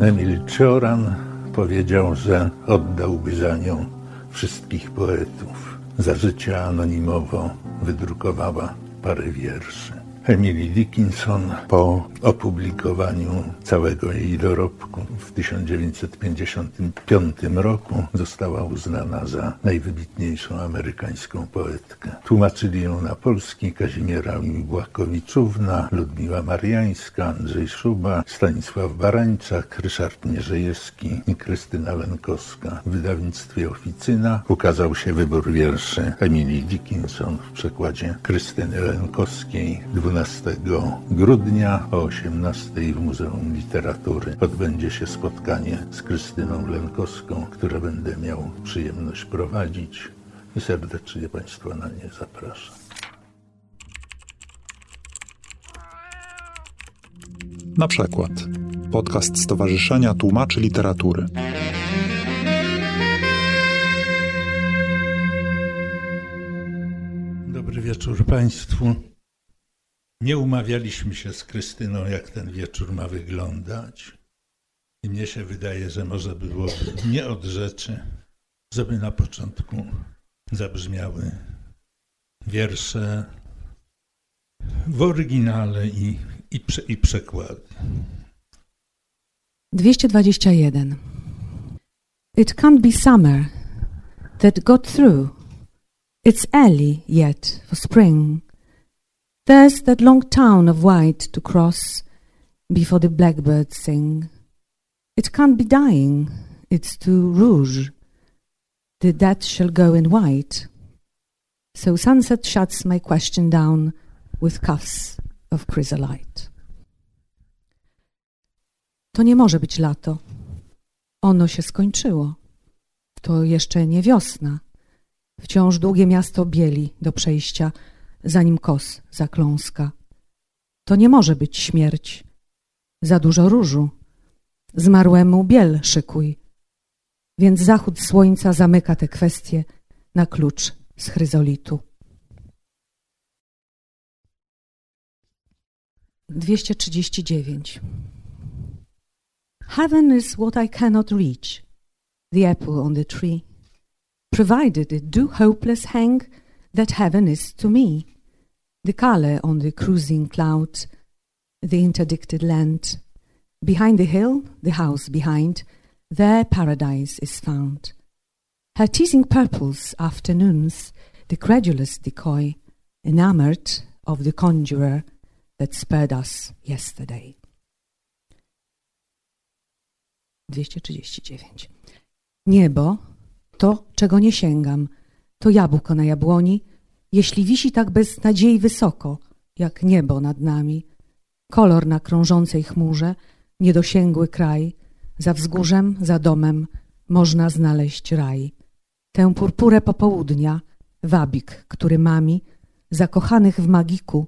Emil Cioran powiedział, że oddałby za nią wszystkich poetów. Za życia anonimowo wydrukowała parę wierszy. Emily Dickinson po opublikowaniu całego jej dorobku w 1955 roku została uznana za najwybitniejszą amerykańską poetkę. Tłumaczyli ją na polski Kazimiera Błakowiczówna, Ludmiła Mariańska, Andrzej Szuba, Stanisław Barańczak, Ryszard Mierzejewski i Krystyna Lenkowska. W wydawnictwie Oficyna ukazał się wybór wierszy Emily Dickinson w przekładzie Krystyny Lenkowskiej 12 grudnia o 18 w Muzeum Literatury odbędzie się spotkanie z Krystyną Lenkowską, które będę miał przyjemność prowadzić i serdecznie Państwa na nie zapraszam. Na przykład podcast Stowarzyszenia Tłumaczy Literatury. Dobry wieczór Państwu. Nie umawialiśmy się z Krystyną, jak ten wieczór ma wyglądać. I mnie się wydaje, że może byłoby nie od rzeczy, żeby na początku zabrzmiały wiersze w oryginale i, i, prze, i przekłady. 221. It can't be summer that got through. It's early yet for spring. There's that long town of white to cross before the blackbirds sing. It can't be dying, it's too rouge. The dead shall go in white. So sunset shuts my question down with cuffs of chrysolite. To nie może być lato. Ono się skończyło. To jeszcze nie wiosna. Wciąż długie miasto bieli do przejścia zanim kos zakląska. To nie może być śmierć. Za dużo różu. Zmarłemu biel szykuj. Więc zachód słońca zamyka te kwestie na klucz z chryzolitu. 239 Heaven is what I cannot reach, the apple on the tree. Provided it do hopeless hang that heaven is to me. The color on the cruising cloud, the interdicted land. Behind the hill, the house behind, there paradise is found. Her teasing purples afternoons, the credulous decoy, enamored of the conjurer that spared us yesterday. 239. Niebo to, czego nie sięgam, to jabłko na jabłoni, jeśli wisi tak bez nadziei wysoko, jak niebo nad nami, kolor na krążącej chmurze, niedosięgły kraj, za wzgórzem, za domem można znaleźć raj. Tę purpurę popołudnia, wabik, który mami, zakochanych w magiku,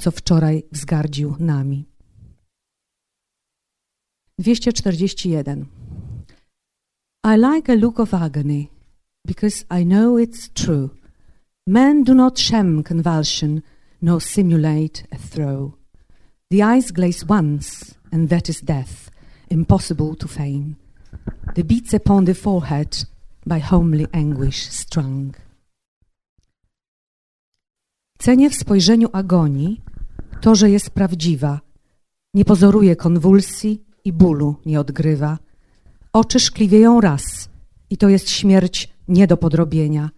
co wczoraj wzgardził nami. 241 I like a look of agony, because I know it's true. Men do not sham convulsion, nor simulate a throe. The eyes glaze once, and that is death, impossible to feign. The beats upon the forehead, by homely anguish strung. Cenię w spojrzeniu agonii to, że jest prawdziwa, nie pozoruje konwulsji i bólu nie odgrywa. Oczy szkliwieją raz i to jest śmierć nie do podrobienia.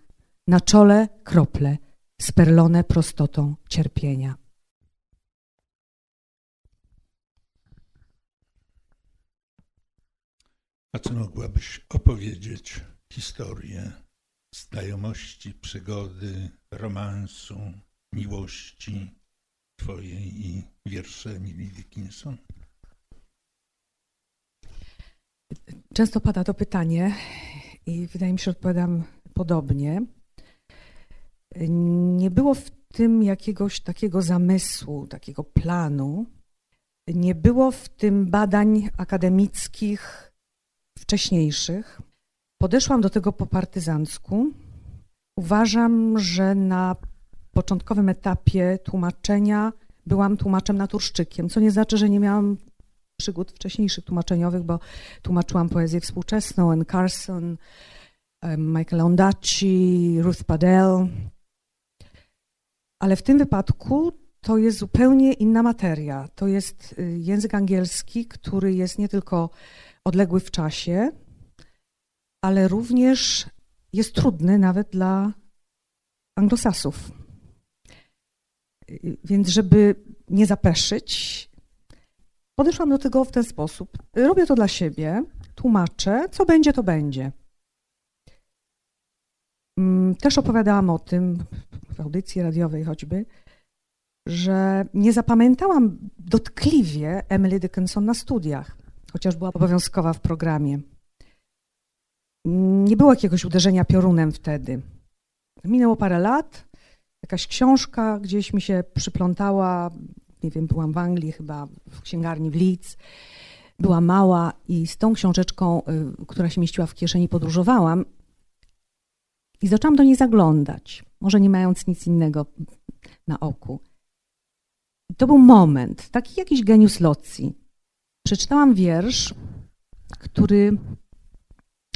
Na czole krople sperlone prostotą cierpienia. A co mogłabyś opowiedzieć historię znajomości, przygody, romansu, miłości twojej i wiersze Emily Dickinson? Często pada to pytanie i wydaje mi się, że odpowiadam podobnie. Nie było w tym jakiegoś takiego zamysłu, takiego planu. Nie było w tym badań akademickich wcześniejszych. Podeszłam do tego po partyzancku. Uważam, że na początkowym etapie tłumaczenia byłam tłumaczem naturszczykiem, co nie znaczy, że nie miałam przygód wcześniejszych tłumaczeniowych, bo tłumaczyłam poezję współczesną, N. Carson, Michael Ondaatje, Ruth Padel. Ale w tym wypadku to jest zupełnie inna materia. To jest y, język angielski, który jest nie tylko odległy w czasie, ale również jest trudny nawet dla anglosasów. Y, więc, żeby nie zapeszyć, podeszłam do tego w ten sposób. Robię to dla siebie, tłumaczę, co będzie, to będzie. Mm, też opowiadałam o tym w audycji radiowej choćby, że nie zapamiętałam dotkliwie Emily Dickinson na studiach, chociaż była obowiązkowa w programie. Nie było jakiegoś uderzenia piorunem wtedy. Minęło parę lat, jakaś książka gdzieś mi się przyplątała, nie wiem, byłam w Anglii chyba, w księgarni w Leeds, była mała i z tą książeczką, y, która się mieściła w kieszeni, podróżowałam i zaczęłam do niej zaglądać, może nie mając nic innego na oku. I to był moment, taki jakiś genius loci. Przeczytałam wiersz, który,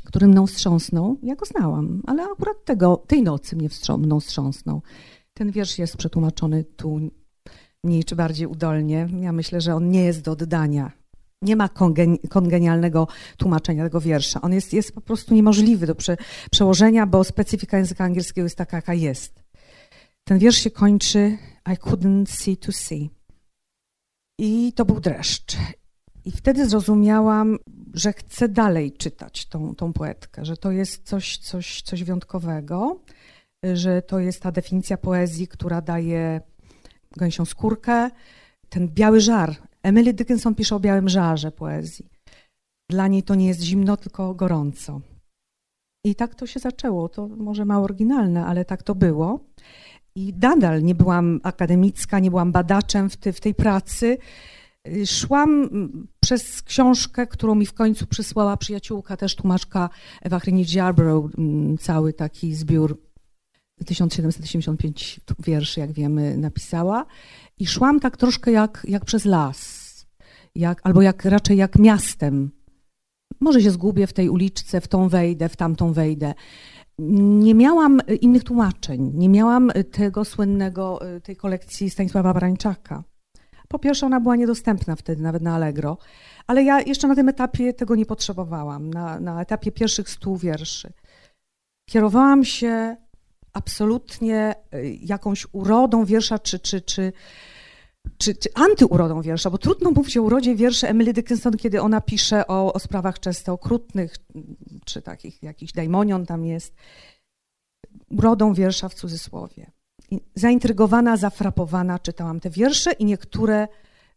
który mną wstrząsnął. Ja go znałam, ale akurat tego, tej nocy mnie mną wstrząsnął. Ten wiersz jest przetłumaczony tu mniej czy bardziej udolnie. Ja myślę, że on nie jest do oddania. Nie ma kongenialnego tłumaczenia tego wiersza. On jest, jest po prostu niemożliwy do prze, przełożenia, bo specyfika języka angielskiego jest taka, jaka jest. Ten wiersz się kończy I couldn't see to see. I to był dreszcz. I wtedy zrozumiałam, że chcę dalej czytać tą, tą poetkę, że to jest coś, coś, coś wyjątkowego, że to jest ta definicja poezji, która daje gęsią skórkę, ten biały żar. Emily Dickinson pisze o białym żarze poezji. Dla niej to nie jest zimno, tylko gorąco. I tak to się zaczęło. To może mało oryginalne, ale tak to było. I nadal nie byłam akademicka, nie byłam badaczem w, w tej pracy. Szłam przez książkę, którą mi w końcu przysłała przyjaciółka, też tłumaczka Ewa Hrynicz Yarborough, cały taki zbiór 1785 wierszy, jak wiemy, napisała. I szłam tak troszkę jak, jak przez las, jak, albo jak, raczej jak miastem. Może się zgubię w tej uliczce, w tą wejdę, w tamtą wejdę. Nie miałam innych tłumaczeń, nie miałam tego słynnego, tej kolekcji Stanisława Barańczaka. Po pierwsze, ona była niedostępna wtedy, nawet na Allegro, ale ja jeszcze na tym etapie tego nie potrzebowałam, na, na etapie pierwszych stu wierszy. Kierowałam się absolutnie y, jakąś urodą wiersza, czy, czy, czy, czy, czy antyurodą wiersza, bo trudno mówić o urodzie wierszy Emily Dickinson, kiedy ona pisze o, o sprawach często okrutnych, czy takich jakichś daimonion tam jest. Urodą wiersza w cudzysłowie. Zaintrygowana, zafrapowana czytałam te wiersze i niektóre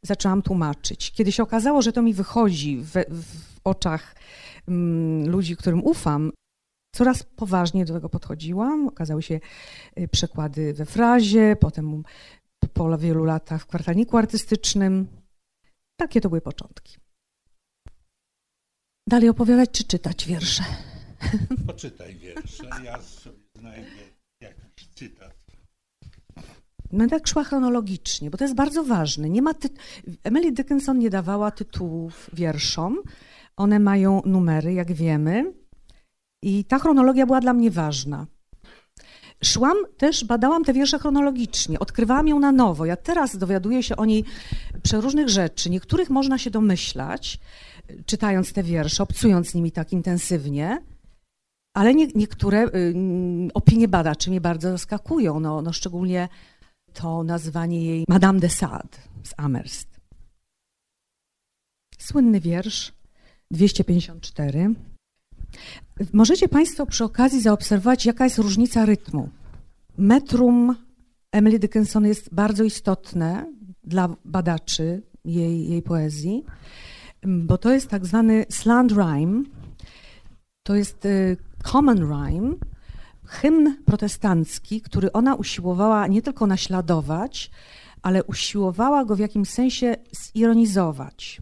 zaczęłam tłumaczyć. Kiedy się okazało, że to mi wychodzi w, w oczach mm, ludzi, którym ufam, Coraz poważniej do tego podchodziłam. Okazały się y, przekłady we frazie, potem po wielu latach w kwartalniku artystycznym. Takie to były początki. Dalej opowiadać czy czytać wiersze? Poczytaj wiersze, ja sobie znajdę jakiś cytat. Będę tak szła chronologicznie, bo to jest bardzo ważne. Nie ma. Emily Dickinson nie dawała tytułów wierszom. One mają numery, jak wiemy. I ta chronologia była dla mnie ważna. Szłam też, badałam te wiersze chronologicznie, odkrywałam ją na nowo. Ja teraz dowiaduję się o niej przeróżnych rzeczy. Niektórych można się domyślać, czytając te wiersze, obcując nimi tak intensywnie, ale nie, niektóre y, opinie badaczy mnie bardzo zaskakują. No, no szczególnie to nazwanie jej Madame de Sade z Amerst. Słynny wiersz 254. Możecie Państwo przy okazji zaobserwować, jaka jest różnica rytmu. Metrum Emily Dickinson jest bardzo istotne dla badaczy jej, jej poezji, bo to jest tak zwany slant rhyme, to jest y, common rhyme, hymn protestancki, który ona usiłowała nie tylko naśladować, ale usiłowała go w jakimś sensie zironizować.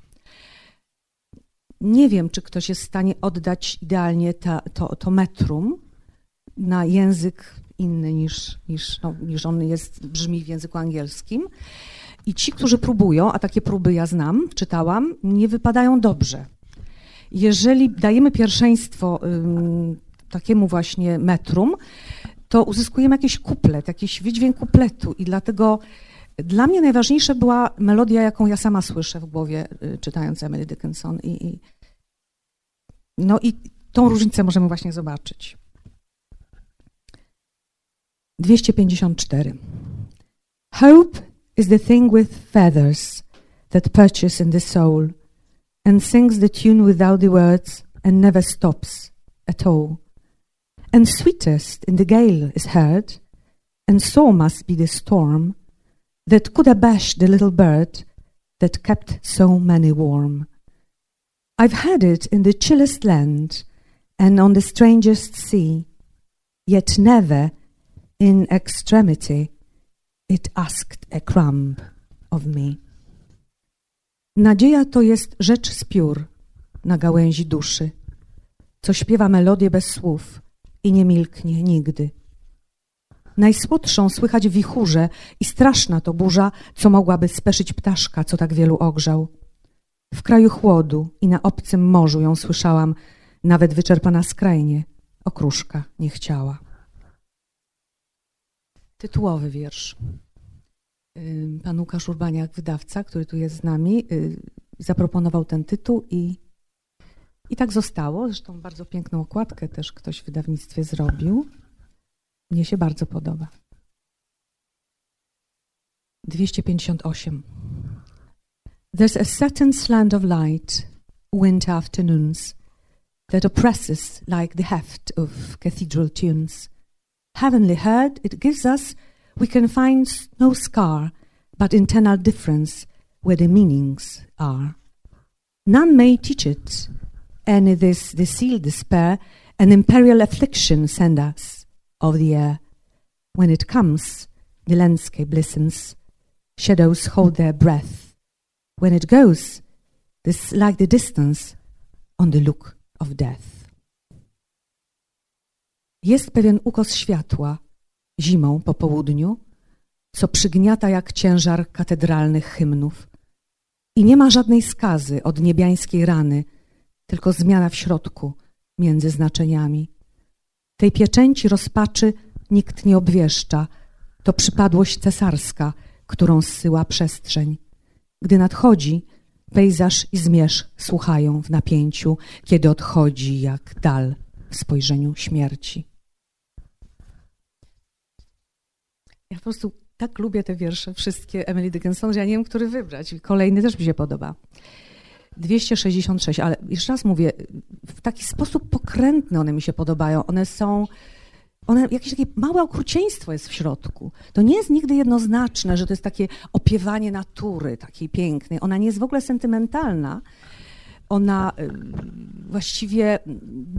Nie wiem, czy ktoś jest w stanie oddać idealnie ta, to, to metrum na język inny niż, niż, no, niż on jest, brzmi w języku angielskim. I ci, którzy próbują, a takie próby ja znam, czytałam, nie wypadają dobrze. Jeżeli dajemy pierwszeństwo ym, takiemu właśnie metrum, to uzyskujemy jakiś kuplet, jakiś wydźwięk kupletu i dlatego dla mnie najważniejsza była melodia, jaką ja sama słyszę w głowie, y, czytając Emily Dickinson. I, i, no i tą różnicę możemy właśnie zobaczyć. 254. Hope is the thing with feathers that perches in the soul and sings the tune without the words and never stops at all. And sweetest in the gale is heard, and so must be the storm that could abash the little bird that kept so many warm. I've had it in the chillest land and on the strangest sea, yet never in extremity it asked a crumb of me. Nadzieja to jest rzecz z piór na gałęzi duszy, co śpiewa melodię bez słów i nie milknie nigdy. Najsłodszą słychać wichurze i straszna to burza, co mogłaby speszyć ptaszka, co tak wielu ogrzał. W kraju chłodu i na obcym morzu ją słyszałam, nawet wyczerpana skrajnie, okruszka nie chciała. Tytułowy wiersz. Pan Łukasz Urbaniak, wydawca, który tu jest z nami, y, zaproponował ten tytuł i, i tak zostało. Zresztą bardzo piękną okładkę też ktoś w wydawnictwie zrobił. Mnie się bardzo podoba. 258. There's a certain slant of light, winter afternoons, that oppresses like the heft of cathedral tunes. Heavenly heard, it gives us, we can find no scar, but internal difference where the meanings are. None may teach it, and this the sealed despair, an imperial affliction send us of the air. When it comes, the landscape listens, shadows hold their breath. When it goes, this like the distance on the look of death. Jest pewien ukos światła zimą po południu, co przygniata jak ciężar katedralnych hymnów. I nie ma żadnej skazy od niebiańskiej rany, tylko zmiana w środku między znaczeniami. Tej pieczęci rozpaczy nikt nie obwieszcza. To przypadłość cesarska, którą zsyła przestrzeń. Gdy nadchodzi, pejzaż i zmierzch słuchają w napięciu, kiedy odchodzi jak dal w spojrzeniu śmierci. Ja po prostu tak lubię te wiersze, wszystkie Emily Dickinson, że ja nie wiem, który wybrać. Kolejny też mi się podoba. 266, ale jeszcze raz mówię, w taki sposób pokrętny one mi się podobają. One są, one, jakieś takie małe okrucieństwo jest w środku. To nie jest nigdy jednoznaczne, że to jest takie opiewanie natury, takiej pięknej. Ona nie jest w ogóle sentymentalna. Ona y, właściwie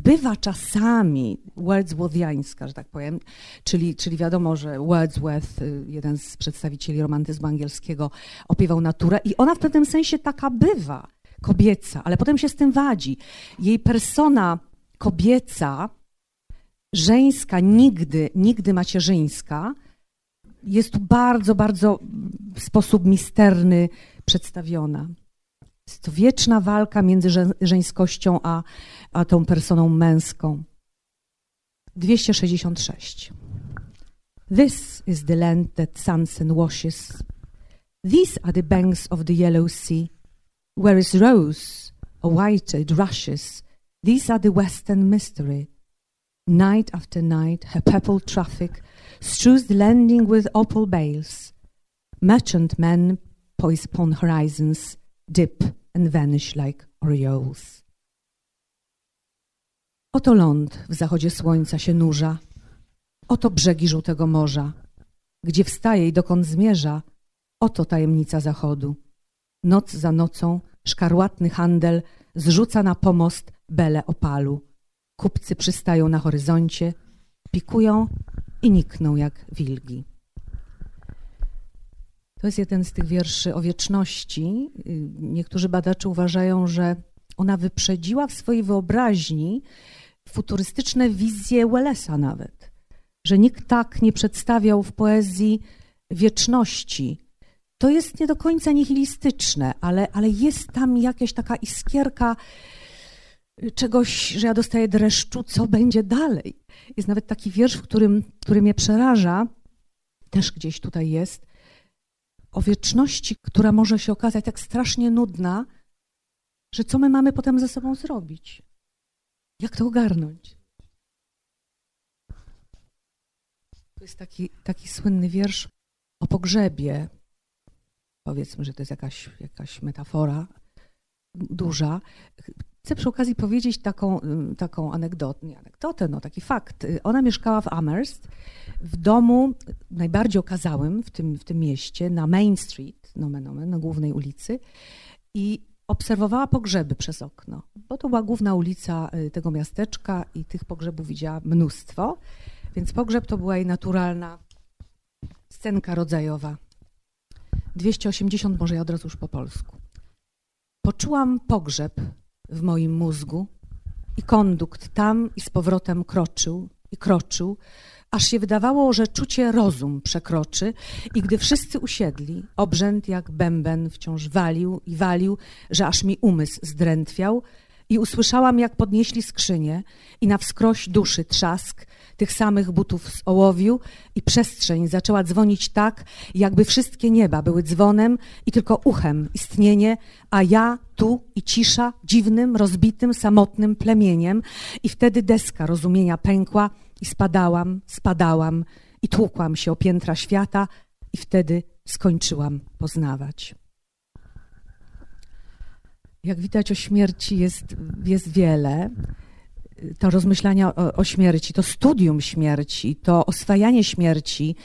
bywa czasami wordsworthiańska, że tak powiem, czyli, czyli wiadomo, że Wordsworth, y, jeden z przedstawicieli romantyzmu angielskiego, opiewał naturę i ona w pewnym sensie taka bywa kobieca, ale potem się z tym wadzi. Jej persona kobieca, żeńska, nigdy, nigdy macierzyńska, jest tu bardzo, bardzo w sposób misterny przedstawiona. Jest to wieczna walka między żeńskością a, a tą personą męską. 266. This is the land that sunset washes. These are the banks of the yellow sea. Where is rose or white it rushes? These are the western mystery. Night after night, her purple traffic strews the landing with opal bales. Merchant men poise upon horizons, dip and vanish like orioles. Oto ląd w zachodzie słońca się nurza, oto brzegi żółtego morza, gdzie wstaje i dokąd zmierza, oto tajemnica zachodu. Noc za nocą szkarłatny handel zrzuca na pomost bele opalu. Kupcy przystają na horyzoncie, pikują i nikną jak wilgi. To jest jeden z tych wierszy o wieczności. Niektórzy badacze uważają, że ona wyprzedziła w swojej wyobraźni futurystyczne wizje Wellesa nawet. Że nikt tak nie przedstawiał w poezji wieczności, to jest nie do końca nihilistyczne, ale, ale jest tam jakaś taka iskierka czegoś, że ja dostaję dreszczu, co będzie dalej. Jest nawet taki wiersz, w którym, który mnie przeraża, też gdzieś tutaj jest, o wieczności, która może się okazać tak strasznie nudna, że co my mamy potem ze sobą zrobić? Jak to ogarnąć? To jest taki, taki słynny wiersz o pogrzebie. Powiedzmy, że to jest jakaś, jakaś metafora duża. Chcę przy okazji powiedzieć taką, taką anegdotę, nie anegdotę, no taki fakt. Ona mieszkała w Amherst, w domu najbardziej okazałym w tym, w tym mieście, na Main Street, na głównej ulicy i obserwowała pogrzeby przez okno, bo to była główna ulica y, tego miasteczka i tych pogrzebów widziała mnóstwo, więc pogrzeb to była jej naturalna scenka rodzajowa. 280 może ja od razu już po polsku. Poczułam pogrzeb w moim mózgu i kondukt tam i z powrotem kroczył i kroczył, aż się wydawało, że czucie rozum przekroczy i gdy wszyscy usiedli, obrzęd jak bęben wciąż walił i walił, że aż mi umysł zdrętwiał i usłyszałam, jak podnieśli skrzynię i na wskroś duszy trzask tych samych butów z ołowiu i przestrzeń zaczęła dzwonić tak, jakby wszystkie nieba były dzwonem i tylko uchem istnienie, a ja tu i cisza dziwnym, rozbitym, samotnym plemieniem i wtedy deska rozumienia pękła i spadałam, spadałam i tłukłam się o piętra świata i wtedy skończyłam poznawać. Jak widać, o śmierci jest, jest wiele. To rozmyślania o, o śmierci, to studium śmierci, to oswajanie śmierci.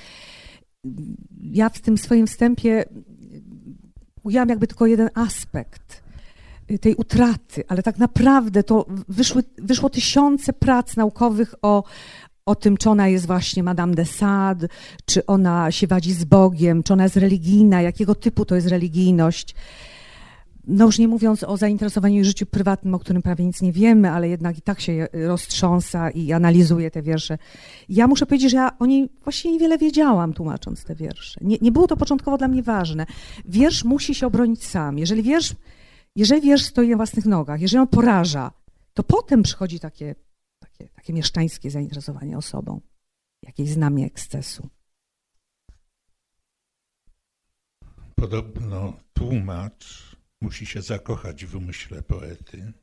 Ja w tym swoim wstępie ujęłam jakby tylko jeden aspekt tej utraty, ale tak naprawdę to wyszły, wyszło tysiące prac naukowych o, o tym, czy ona jest właśnie Madame de Sade, czy ona się wadzi z Bogiem, czy ona jest religijna, jakiego typu to jest religijność. No już nie mówiąc o zainteresowaniu życiu prywatnym, o którym prawie nic nie wiemy, ale jednak i tak się roztrząsa i analizuje te wiersze. Ja muszę powiedzieć, że ja o niej właśnie niewiele wiedziałam, tłumacząc te wiersze. Nie, nie było to początkowo dla mnie ważne. Wiersz musi się obronić sam. Jeżeli wiersz, jeżeli wiersz stoi na własnych nogach, jeżeli on poraża, to potem przychodzi takie, takie, takie mieszczańskie zainteresowanie osobą, jakieś znamie ekscesu. Podobno tłumacz musi się zakochać w umyśle poety,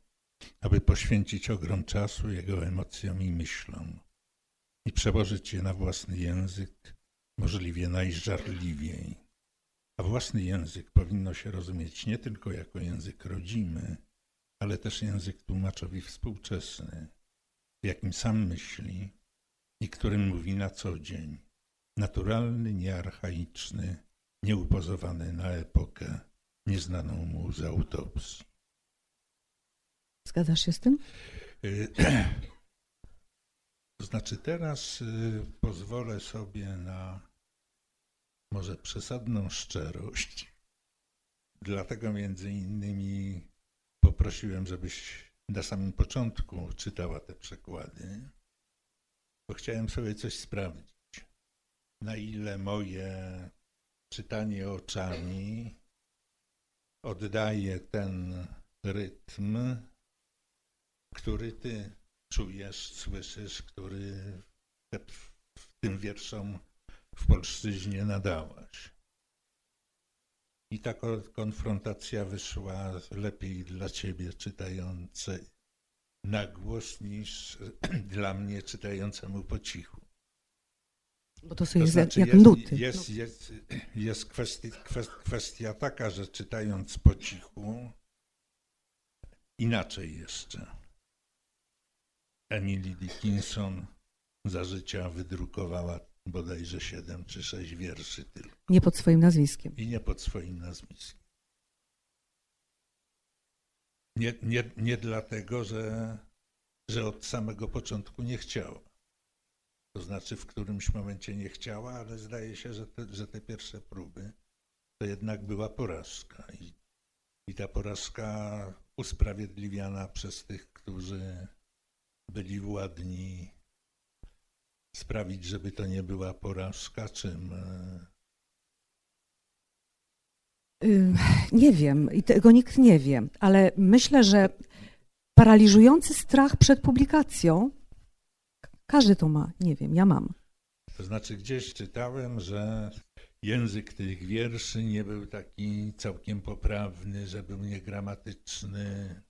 aby poświęcić ogrom czasu jego emocjom i myślom i przełożyć je na własny język możliwie najżarliwiej. A własny język powinno się rozumieć nie tylko jako język rodzimy, ale też język tłumaczowi współczesny, w jakim sam myśli i którym mówi na co dzień. Naturalny, niearchaiczny, nieupozowany na epokę nieznaną mu z autopsji. Zgadzasz się z tym? Y, to znaczy teraz y, pozwolę sobie na może przesadną szczerość. Dlatego między innymi poprosiłem, żebyś na samym początku czytała te przekłady, bo chciałem sobie coś sprawdzić. Na ile moje czytanie oczami oddaje ten rytm, który ty czujesz, słyszysz, który w tym wierszom w polszczyźnie nadałaś. I ta konfrontacja wyszła lepiej dla ciebie czytającej na głos niż dla mnie czytającemu po cichu. Bo to, to jest znaczy jak jest, nuty. Jest, jest, jest kwestia, kwestia taka, że czytając po cichu, inaczej jeszcze. Emily Dickinson za życia wydrukowała bodajże siedem czy sześć wierszy tylko. Nie pod swoim nazwiskiem. I nie pod swoim nazwiskiem. Nie, nie, nie dlatego, że, że od samego początku nie chciała. To znaczy w którymś momencie nie chciała, ale zdaje się, że te, że te pierwsze próby to jednak była porażka. I, I ta porażka usprawiedliwiana przez tych, którzy byli władni sprawić, żeby to nie była porażka, czym, Nie wiem i tego nikt nie wie, ale myślę, że paraliżujący strach przed publikacją, każdy to ma, nie wiem, ja mam. To znaczy gdzieś czytałem, że język tych wierszy nie był taki całkiem poprawny, że był niegramatyczny.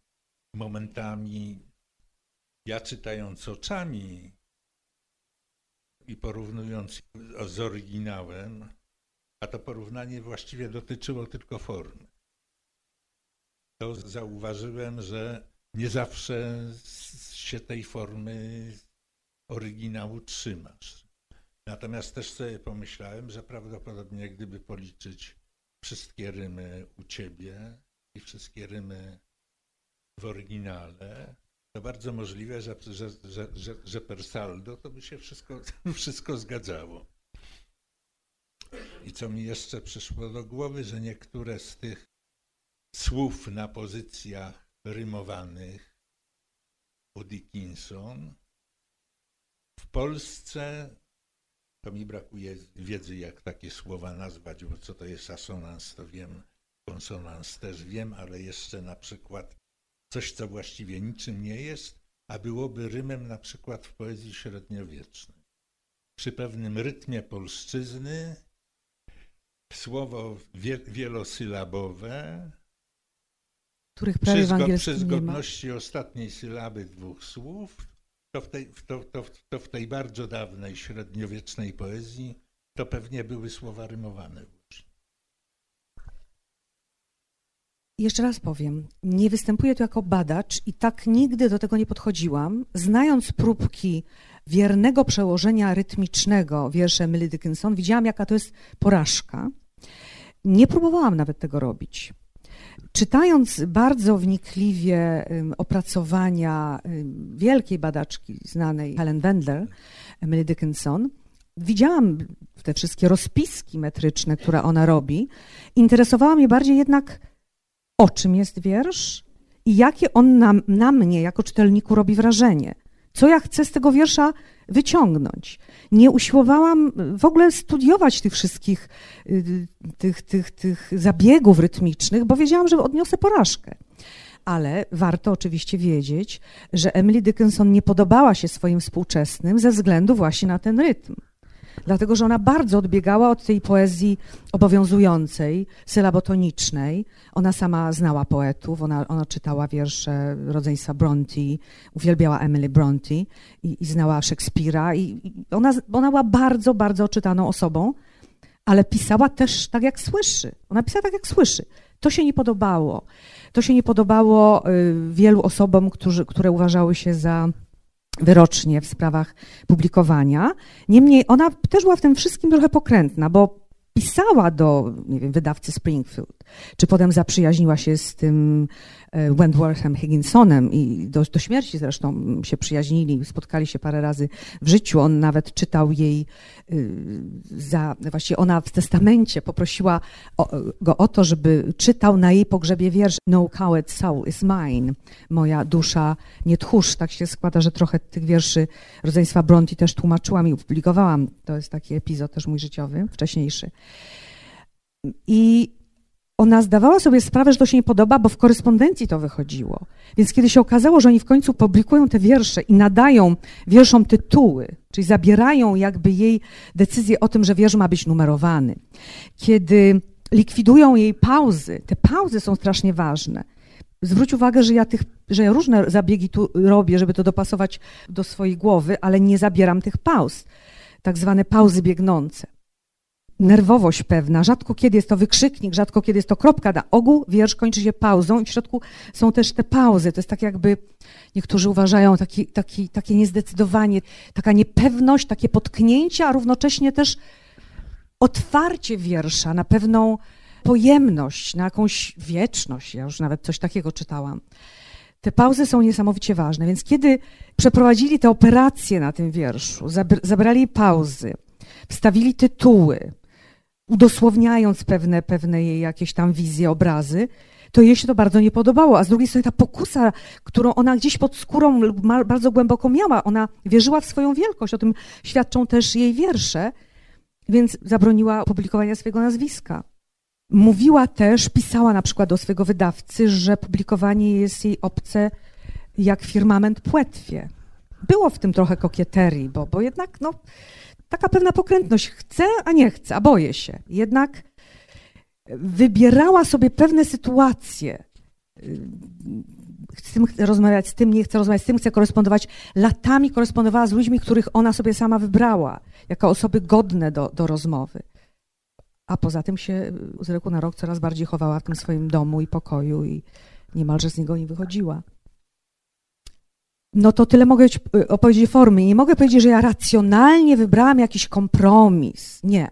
Momentami ja czytając oczami i porównując z oryginałem, a to porównanie właściwie dotyczyło tylko formy. To zauważyłem, że nie zawsze się tej formy oryginału trzymasz. Natomiast też sobie pomyślałem, że prawdopodobnie gdyby policzyć wszystkie rymy u ciebie i wszystkie rymy w oryginale, to bardzo możliwe, że, że, że, że, że per saldo to by się wszystko, wszystko zgadzało. I co mi jeszcze przyszło do głowy, że niektóre z tych słów na pozycjach rymowanych u Dickinson w Polsce to mi brakuje wiedzy, jak takie słowa nazwać, bo co to jest asonans, to wiem, konsonans też wiem, ale jeszcze na przykład coś, co właściwie niczym nie jest, a byłoby rymem na przykład w poezji średniowiecznej. Przy pewnym rytmie polszczyzny słowo wielosylabowe, których prawie przy, zgo, przy zgodności ostatniej sylaby dwóch słów, to w, tej, to, to, to w tej bardzo dawnej średniowiecznej poezji to pewnie były słowa rymowane. Jeszcze raz powiem, nie występuję tu jako badacz i tak nigdy do tego nie podchodziłam. Znając próbki wiernego przełożenia rytmicznego wiersze Emily Dickinson, widziałam, jaka to jest porażka. Nie próbowałam nawet tego robić. Czytając bardzo wnikliwie opracowania wielkiej badaczki znanej Helen Wendler, Emily Dickinson, widziałam te wszystkie rozpiski metryczne, które ona robi. Interesowała mnie bardziej jednak o czym jest wiersz i jakie on na, na mnie, jako czytelniku, robi wrażenie. Co ja chcę z tego wiersza wyciągnąć. Nie usiłowałam w ogóle studiować tych wszystkich y, tych, tych, tych zabiegów rytmicznych, bo wiedziałam, że odniosę porażkę. Ale warto oczywiście wiedzieć, że Emily Dickinson nie podobała się swoim współczesnym ze względu właśnie na ten rytm dlatego że ona bardzo odbiegała od tej poezji obowiązującej, sylabotonicznej. Ona sama znała poetów, ona, ona czytała wiersze rodzeństwa Bronte, uwielbiała Emily Bronte i, i znała Szekspira. I, I, ona, ona była bardzo, bardzo czytaną osobą, ale pisała też tak, jak słyszy. Ona pisała tak, jak słyszy. To się nie podobało. To się nie podobało y, wielu osobom, którzy, które uważały się za wyrocznie w sprawach publikowania. Niemniej ona też była w tym wszystkim trochę pokrętna, bo pisała do nie wiem, wydawcy Springfield, czy potem zaprzyjaźniła się z tym e, Wentworthem Higginsonem i do, do śmierci zresztą się przyjaźnili, spotkali się parę razy w życiu. On nawet czytał jej y, za, właściwie ona w testamencie poprosiła go o to, żeby czytał na jej pogrzebie wiersz No coward soul is mine, moja dusza nie tchórz. Tak się składa, że trochę tych wierszy rodzeństwa Bronte też tłumaczyłam i opublikowałam. To jest taki epizod też mój życiowy, wcześniejszy. I ona zdawała sobie sprawę, że to się nie podoba, bo w korespondencji to wychodziło. Więc kiedy się okazało, że oni w końcu publikują te wiersze i nadają wierszom tytuły, czyli zabierają jakby jej decyzję o tym, że wiersz ma być numerowany, kiedy likwidują jej pauzy, te pauzy są strasznie ważne. Zwróć uwagę, że ja, tych, że ja różne zabiegi tu robię, żeby to dopasować do swojej głowy, ale nie zabieram tych pauz, tak zwane pauzy biegnące nerwowość pewna. Rzadko kiedy jest to wykrzyknik, rzadko kiedy jest to kropka. Na ogół wiersz kończy się pauzą i w środku są też te pauzy. To jest tak jakby, niektórzy uważają, taki, taki, takie niezdecydowanie, taka niepewność, takie potknięcie, a równocześnie też otwarcie wiersza na pewną pojemność, na jakąś wieczność. Ja już nawet coś takiego czytałam. Te pauzy są niesamowicie ważne, więc kiedy przeprowadzili te operacje na tym wierszu, zabrali pauzy, wstawili tytuły, udosłowniając pewne, pewne jej jakieś tam wizje, obrazy, to jej się to bardzo nie podobało. A z drugiej strony ta pokusa, którą ona gdzieś pod skórą bardzo głęboko miała, ona wierzyła w swoją wielkość, o tym świadczą też jej wiersze, więc zabroniła publikowania swojego nazwiska. Mówiła też, pisała na przykład do swojego wydawcy, że publikowanie jest jej obce jak firmament płetwie. Było w tym trochę kokieterii, bo, bo jednak no, taka pewna pokrętność. Chcę, a nie chcę, a boję się. Jednak wybierała sobie pewne sytuacje. Chcę rozmawiać z tym, nie chcę rozmawiać z tym, chcę korespondować. Latami korespondowała z ludźmi, których ona sobie sama wybrała, jako osoby godne do, do rozmowy. A poza tym się z roku na rok coraz bardziej chowała w tym swoim domu i pokoju i niemalże z niego nie wychodziła. No to tyle mogę opowiedzieć formy. Nie mogę powiedzieć, że ja racjonalnie wybrałam jakiś kompromis. Nie.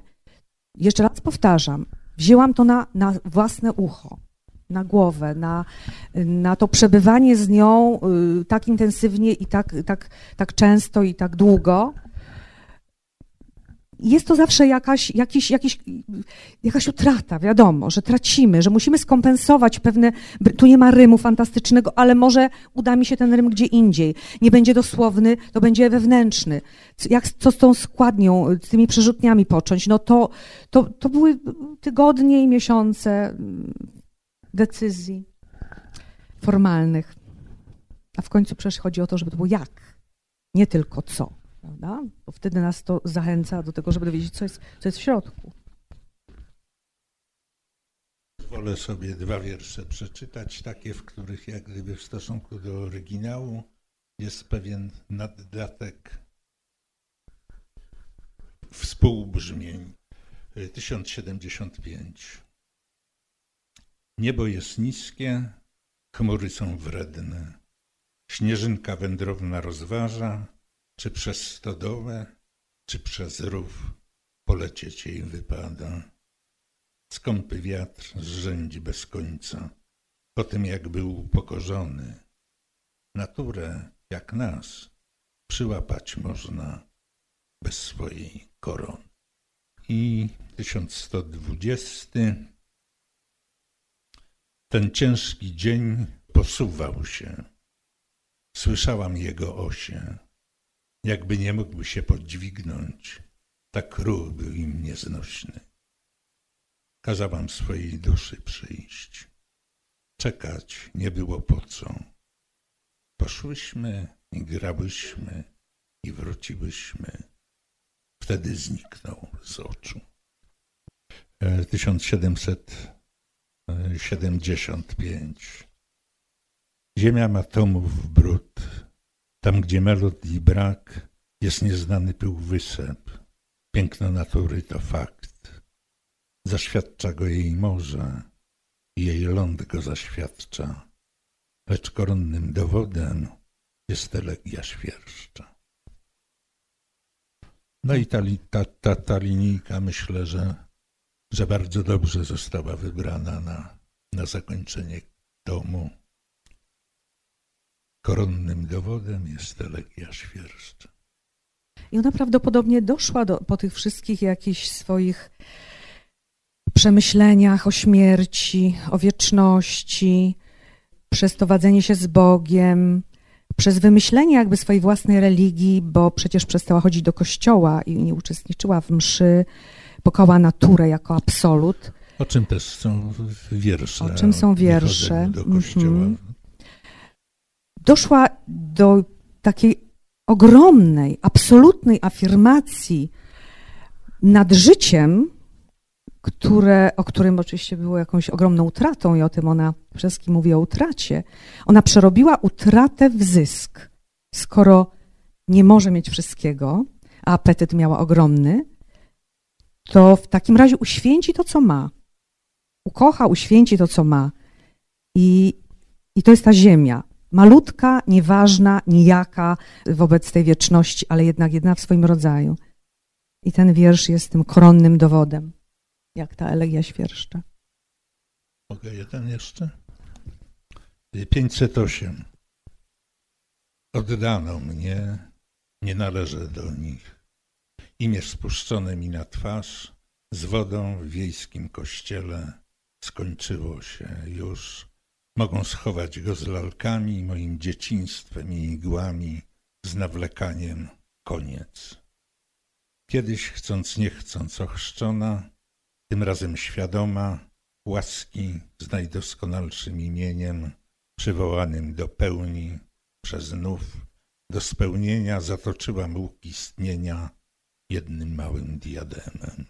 Jeszcze raz powtarzam, wzięłam to na, na własne ucho, na głowę, na, na to przebywanie z nią y, tak intensywnie i tak, tak, tak często i tak długo, jest to zawsze jakaś, jakiś, jakiś, jakaś utrata, wiadomo, że tracimy, że musimy skompensować pewne. Tu nie ma rymu fantastycznego, ale może uda mi się ten rym gdzie indziej. Nie będzie dosłowny, to będzie wewnętrzny. Jak, co z tą składnią, z tymi przerzutniami począć? No to, to, to były tygodnie i miesiące mm, decyzji formalnych. A w końcu przecież chodzi o to, żeby to było jak, nie tylko co prawda? Bo wtedy nas to zachęca do tego, żeby dowiedzieć, co jest, co jest w środku. Wolę sobie dwa wiersze przeczytać, takie, w których jak gdyby w stosunku do oryginału jest pewien naddatek współbrzmień. 1075. Niebo jest niskie, chmury są wredne. Śnieżynka wędrowna rozważa, czy przez stodołę, czy przez rów polecieć jej wypada. Skąpy wiatr zrzędzi bez końca, po tym jak był upokorzony. Naturę, jak nas, przyłapać można bez swojej korony. I 1120. Ten ciężki dzień posuwał się. Słyszałam jego osie jakby nie mógłby się podźwignąć, tak ruch był im nieznośny. Kazałam swojej duszy przyjść. Czekać nie było po co. Poszłyśmy i grałyśmy i wróciłyśmy. Wtedy zniknął z oczu. 1775 Ziemia ma tomów brud, tam, gdzie melodii brak, jest nieznany pył wysep. Piękno natury to fakt. Zaświadcza go jej morze i jej ląd go zaświadcza. Lecz koronnym dowodem jest elegia świerszcza. No i ta, ta, ta, ta linijka myślę, że, że bardzo dobrze została wybrana na, na zakończenie domu. Koronnym dowodem jest elegia świerszcza. I ona prawdopodobnie doszła do, po tych wszystkich jakichś swoich przemyśleniach o śmierci, o wieczności, przez to wadzenie się z Bogiem, przez wymyślenie jakby swojej własnej religii, bo przecież przestała chodzić do kościoła i nie uczestniczyła w mszy, pokoła naturę jako absolut. O czym też są wiersze. O czym są wiersze. Do kościoła. Mm -hmm doszła do takiej ogromnej, absolutnej afirmacji nad życiem, które, o którym oczywiście było jakąś ogromną utratą i o tym ona wszystkim mówi o utracie. Ona przerobiła utratę w zysk. Skoro nie może mieć wszystkiego, a apetyt miała ogromny, to w takim razie uświęci to, co ma. Ukocha, uświęci to, co ma. I, i to jest ta ziemia malutka, nieważna, nijaka wobec tej wieczności, ale jednak jedna w swoim rodzaju. I ten wiersz jest tym koronnym dowodem, jak ta elegia świerszcza. Mogę jeden jeszcze? 508. Oddano mnie, nie należę do nich. Imię spuszczone mi na twarz, z wodą w wiejskim kościele skończyło się już Mogą schować go z lalkami, moim dzieciństwem i igłami, z nawlekaniem koniec. Kiedyś chcąc nie chcąc ochrzczona, tym razem świadoma, łaski z najdoskonalszym imieniem, przywołanym do pełni przez znów, do spełnienia zatoczyła łuk istnienia jednym małym diademem.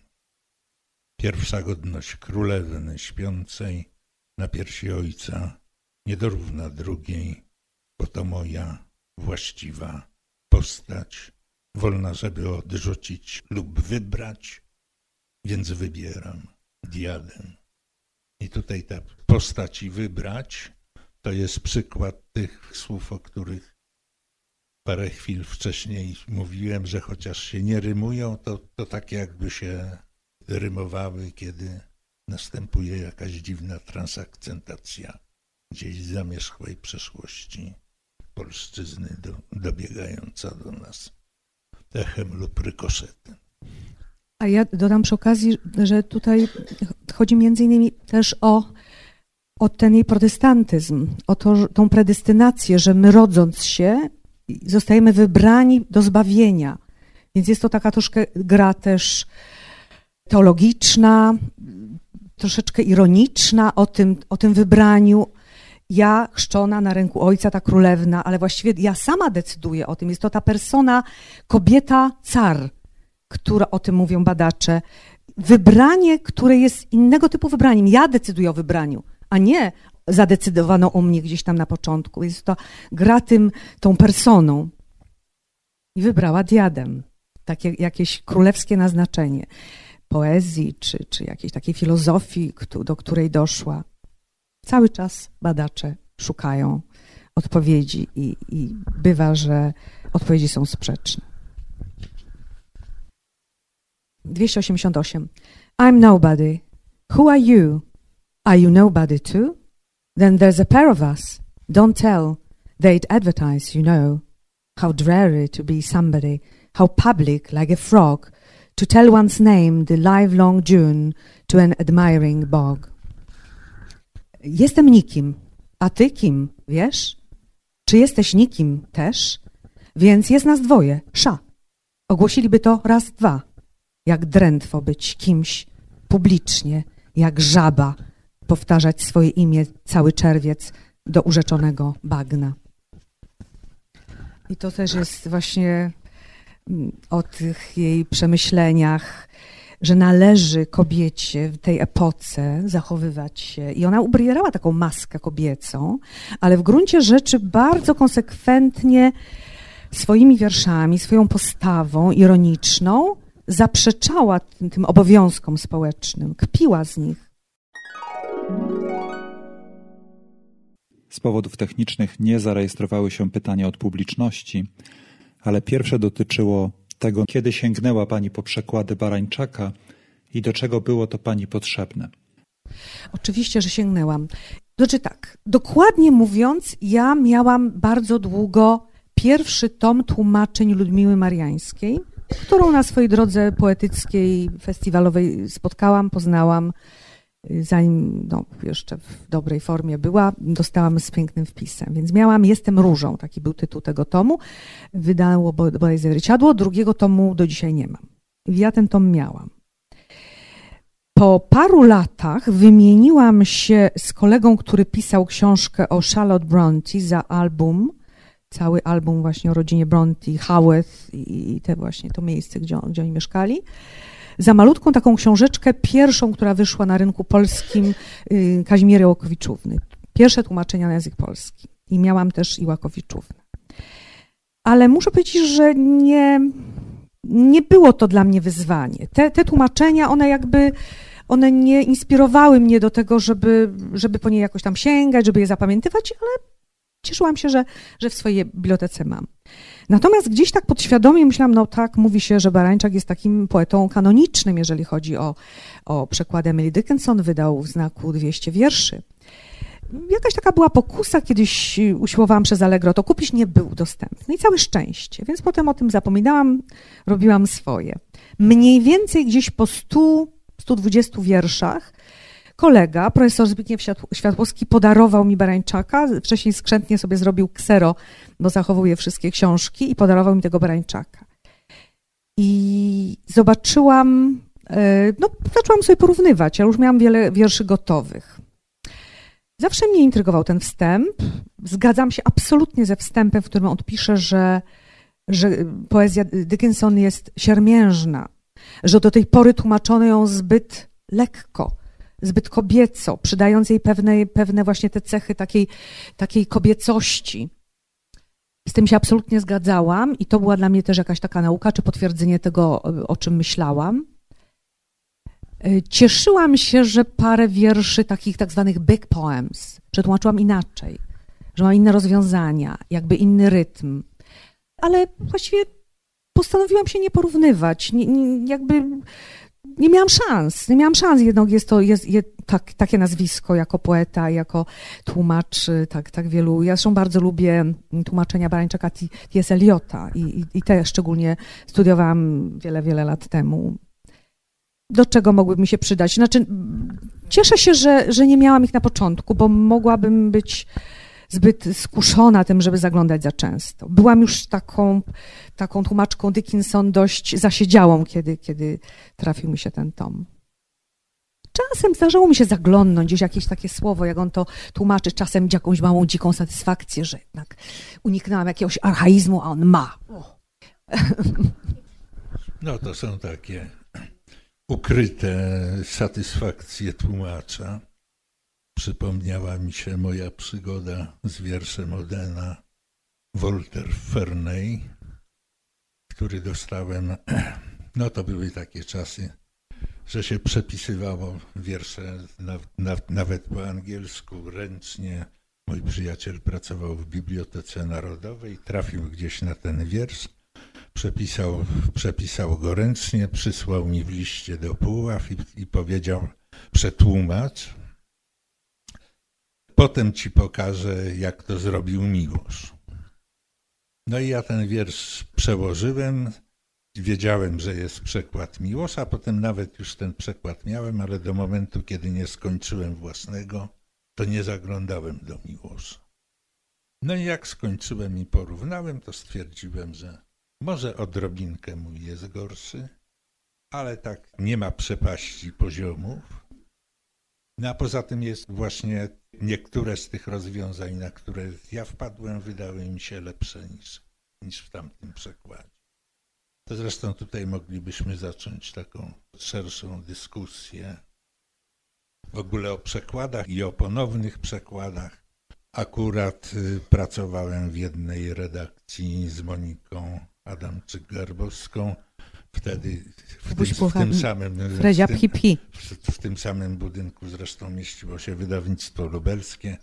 Pierwsza godność królewny śpiącej na piersi ojca nie dorówna drugiej, bo to moja właściwa postać, wolna, żeby odrzucić lub wybrać, więc wybieram diadem. I tutaj ta postać i wybrać to jest przykład tych słów, o których parę chwil wcześniej mówiłem, że chociaż się nie rymują, to, to tak jakby się rymowały, kiedy następuje jakaś dziwna transakcentacja gdzieś z zamierzchłej przeszłości polszczyzny do, dobiegająca do nas echem lub rykoszetem. A ja dodam przy okazji, że tutaj chodzi między innymi też o, o ten jej protestantyzm, o to, tą predestynację, że my rodząc się zostajemy wybrani do zbawienia. Więc jest to taka troszkę gra też teologiczna, troszeczkę ironiczna o tym, o tym wybraniu. Ja chrzczona na ręku ojca, ta królewna, ale właściwie ja sama decyduję o tym. Jest to ta persona, kobieta, car, która o tym mówią badacze. Wybranie, które jest innego typu wybraniem. Ja decyduję o wybraniu, a nie zadecydowano o mnie gdzieś tam na początku. Jest to gra tym, tą personą. I wybrała diadem. Takie jakieś królewskie naznaczenie poezji czy, czy jakiejś takiej filozofii, do której doszła. Cały czas badacze szukają odpowiedzi i, i bywa, że odpowiedzi są sprzeczne. 288. I'm nobody. Who are you? Are you nobody too? Then there's a pair of us. Don't tell. They'd advertise, you know. How dreary to be somebody. How public, like a frog to tell one's name the livelong June to an admiring bog. Jestem nikim, a ty kim, wiesz? Czy jesteś nikim też? Więc jest nas dwoje, sza. Ogłosiliby to raz, dwa. Jak drętwo być kimś publicznie, jak żaba, powtarzać swoje imię cały czerwiec do urzeczonego bagna. I to też jest właśnie o tych jej przemyśleniach, że należy kobiecie w tej epoce zachowywać się. I ona ubierała taką maskę kobiecą, ale w gruncie rzeczy bardzo konsekwentnie swoimi wierszami, swoją postawą ironiczną zaprzeczała tym, tym obowiązkom społecznym, kpiła z nich. Z powodów technicznych nie zarejestrowały się pytania od publiczności, ale pierwsze dotyczyło tego, kiedy sięgnęła Pani po przekłady Barańczaka i do czego było to Pani potrzebne. Oczywiście, że sięgnęłam. Znaczy tak, dokładnie mówiąc, ja miałam bardzo długo pierwszy tom tłumaczeń Ludmiły Mariańskiej, którą na swojej drodze poetyckiej, festiwalowej spotkałam, poznałam zanim no, jeszcze w dobrej formie była, dostałam z pięknym wpisem. Więc miałam Jestem Różą, taki był tytuł tego tomu. Wydało bodajże Ryciadło, drugiego tomu do dzisiaj nie mam. Ja ten tom miałam. Po paru latach wymieniłam się z kolegą, który pisał książkę o Charlotte Bronte za album, cały album właśnie o rodzinie Bronte, Haworth i te właśnie to miejsce, gdzie, gdzie oni mieszkali za malutką taką książeczkę, pierwszą, która wyszła na rynku polskim, y, Kazimiery Łakowiczówny. Pierwsze tłumaczenia na język polski. I miałam też i Łakowiczównę. Ale muszę powiedzieć, że nie, nie było to dla mnie wyzwanie. Te, te tłumaczenia, one jakby one nie inspirowały mnie do tego, żeby, żeby po nie jakoś tam sięgać, żeby je zapamiętywać, ale cieszyłam się, że, że w swojej bibliotece mam. Natomiast gdzieś tak podświadomie myślałam, no tak, mówi się, że Barańczak jest takim poetą kanonicznym, jeżeli chodzi o, o przekład Emily Dickinson, wydał w znaku 200 wierszy. Jakaś taka była pokusa, kiedyś usiłowałam przez Allegro to kupić, nie był dostępny i całe szczęście, więc potem o tym zapominałam, robiłam swoje. Mniej więcej gdzieś po 100, 120 wierszach kolega, profesor Zbigniew Światłowski, podarował mi Barańczaka. Wcześniej skrzętnie sobie zrobił ksero, bo zachowuje wszystkie książki i podarował mi tego Barańczaka. I zobaczyłam e, no, zaczęłam sobie porównywać, ja już miałam wiele wierszy gotowych. Zawsze mnie intrygował ten wstęp. Zgadzam się absolutnie ze wstępem, w którym on pisze, że, że poezja Dickinson jest siermiężna, że do tej pory tłumaczono ją zbyt lekko, zbyt kobieco, przydając jej pewne, pewne właśnie te cechy takiej, takiej kobiecości. Z tym się absolutnie zgadzałam i to była dla mnie też jakaś taka nauka, czy potwierdzenie tego, o czym myślałam. E, cieszyłam się, że parę wierszy takich tak zwanych big poems przetłumaczyłam inaczej, że ma inne rozwiązania, jakby inny rytm. Ale właściwie postanowiłam się nie porównywać. Nie, nie, jakby nie miałam szans. Nie miałam szans, jednak jest to jest, jest tak, takie nazwisko jako poeta, jako tłumacz tak, tak wielu. Ja zresztą bardzo lubię tłumaczenia Barańczaka T.S. Eliota i, i, i te szczególnie studiowałam wiele, wiele lat temu do czego mogłyby mi się przydać. Znaczy, cieszę się, że, że nie miałam ich na początku, bo mogłabym być zbyt skuszona tym, żeby zaglądać za często. Byłam już taką, taką tłumaczką Dickinson dość zasiedziałą, kiedy, kiedy trafił mi się ten tom. Czasem zdarzało mi się zaglądnąć gdzieś jakieś takie słowo, jak on to tłumaczy, czasem jakąś małą dziką satysfakcję, że jednak uniknęłam jakiegoś archaizmu, a on ma. No to są takie ukryte satysfakcje tłumacza. Przypomniała mi się moja przygoda z wierszem Odena Walter Ferney, który dostałem. No to były takie czasy, że się przepisywało wiersze na, na, nawet po angielsku ręcznie. Mój przyjaciel pracował w Bibliotece Narodowej, trafił gdzieś na ten wiersz Przepisał, przepisał go ręcznie, przysłał mi w liście do Puław i, i powiedział, przetłumacz. Potem ci pokażę, jak to zrobił Miłosz. No i ja ten wiersz przełożyłem. Wiedziałem, że jest przekład Miłosza, potem nawet już ten przekład miałem, ale do momentu, kiedy nie skończyłem własnego, to nie zaglądałem do Miłosza. No i jak skończyłem i porównałem, to stwierdziłem, że może odrobinkę mój jest gorszy, ale tak nie ma przepaści poziomów. No a poza tym jest właśnie niektóre z tych rozwiązań, na które ja wpadłem, wydały mi się lepsze niż, niż w tamtym przekładzie. To zresztą tutaj moglibyśmy zacząć taką szerszą dyskusję w ogóle o przekładach i o ponownych przekładach. Akurat y, pracowałem w jednej redakcji z Moniką Adamczyk-Garbowską. Wtedy w tym, w tym samym w tym, w, w tym samym budynku zresztą mieściło się wydawnictwo lubelskie,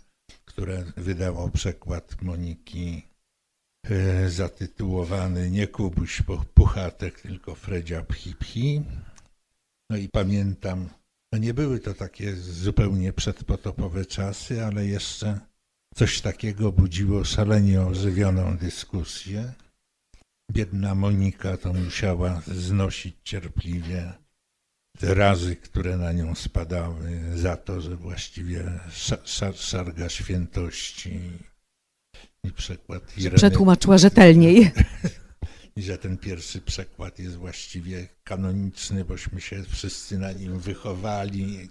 które wydało przekład Moniki e, zatytułowany nie Kubuś Puchatek, tylko Fredzia Phi No i pamiętam, no nie były to takie zupełnie przedpotopowe czasy, ale jeszcze coś takiego budziło szalenie ożywioną dyskusję. Biedna Monika to musiała znosić cierpliwie te razy, które na nią spadały, za to, że właściwie szar, szarga świętości i przekład Ireny, Przetłumaczyła rzetelniej. I że ten pierwszy przekład jest właściwie kanoniczny, bośmy się wszyscy na nim wychowali.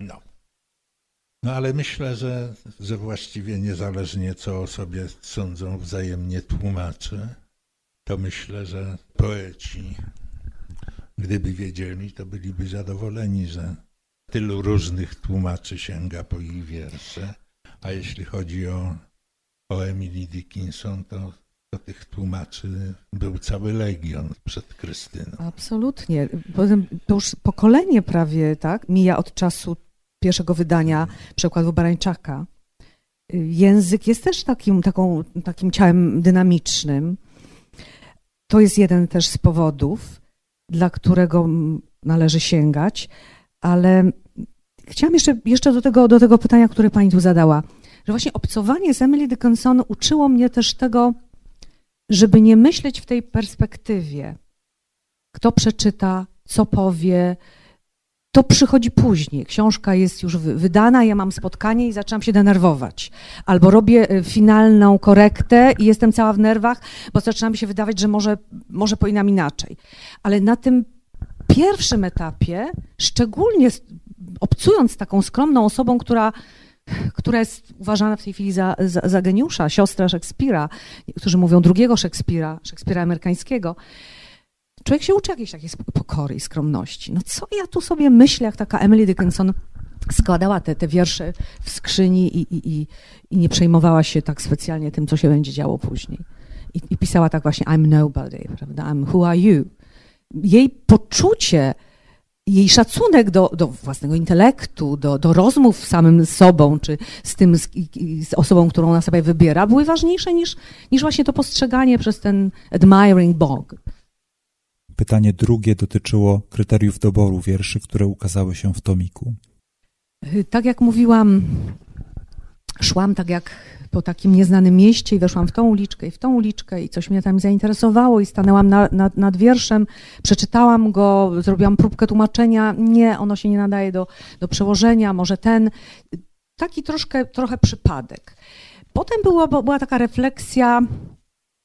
No. No ale myślę, że, że właściwie niezależnie co o sobie sądzą wzajemnie tłumacze, to myślę, że poeci, gdyby wiedzieli, to byliby zadowoleni, że tylu różnych tłumaczy sięga po ich wiersze. A jeśli chodzi o, o Emily Dickinson, to, to tych tłumaczy był cały legion przed Krystyną. Absolutnie. Potem to już pokolenie prawie tak mija od czasu pierwszego wydania przekładu Barańczaka. Język jest też takim, taką, takim ciałem dynamicznym. To jest jeden też z powodów, dla którego należy sięgać, ale chciałam jeszcze, jeszcze do, tego, do tego pytania, które pani tu zadała, że właśnie obcowanie z Emily Dickinson uczyło mnie też tego, żeby nie myśleć w tej perspektywie, kto przeczyta, co powie, to przychodzi później. Książka jest już wydana, ja mam spotkanie i zaczynam się denerwować. Albo robię y, finalną korektę i jestem cała w nerwach, bo zaczyna mi się wydawać, że może, może powinnam inaczej. Ale na tym pierwszym etapie, szczególnie obcując taką skromną osobą, która która jest uważana w tej chwili za, za, za geniusza, siostra Szekspira, którzy mówią drugiego Szekspira, Szekspira amerykańskiego. Człowiek się uczy jakiejś takiej pokory i skromności. No co ja tu sobie myślę, jak taka Emily Dickinson składała te, te wiersze w skrzyni i, i, i, i nie przejmowała się tak specjalnie tym, co się będzie działo później. I, i pisała tak właśnie I'm nobody, prawda? I'm who are you? Jej poczucie jej szacunek do, do własnego intelektu, do, do rozmów z samym sobą, czy z tym, z, z, osobą, którą ona sobie wybiera, były ważniejsze niż, niż właśnie to postrzeganie przez ten admiring bog. Pytanie drugie dotyczyło kryteriów doboru wierszy, które ukazały się w tomiku. Tak jak mówiłam, szłam tak jak po takim nieznanym mieście i weszłam w tą uliczkę i w tą uliczkę i coś mnie tam zainteresowało i stanęłam na, na, nad wierszem, przeczytałam go, zrobiłam próbkę tłumaczenia. Nie, ono się nie nadaje do, do przełożenia, może ten. Taki troszkę, trochę przypadek. Potem była, była taka refleksja,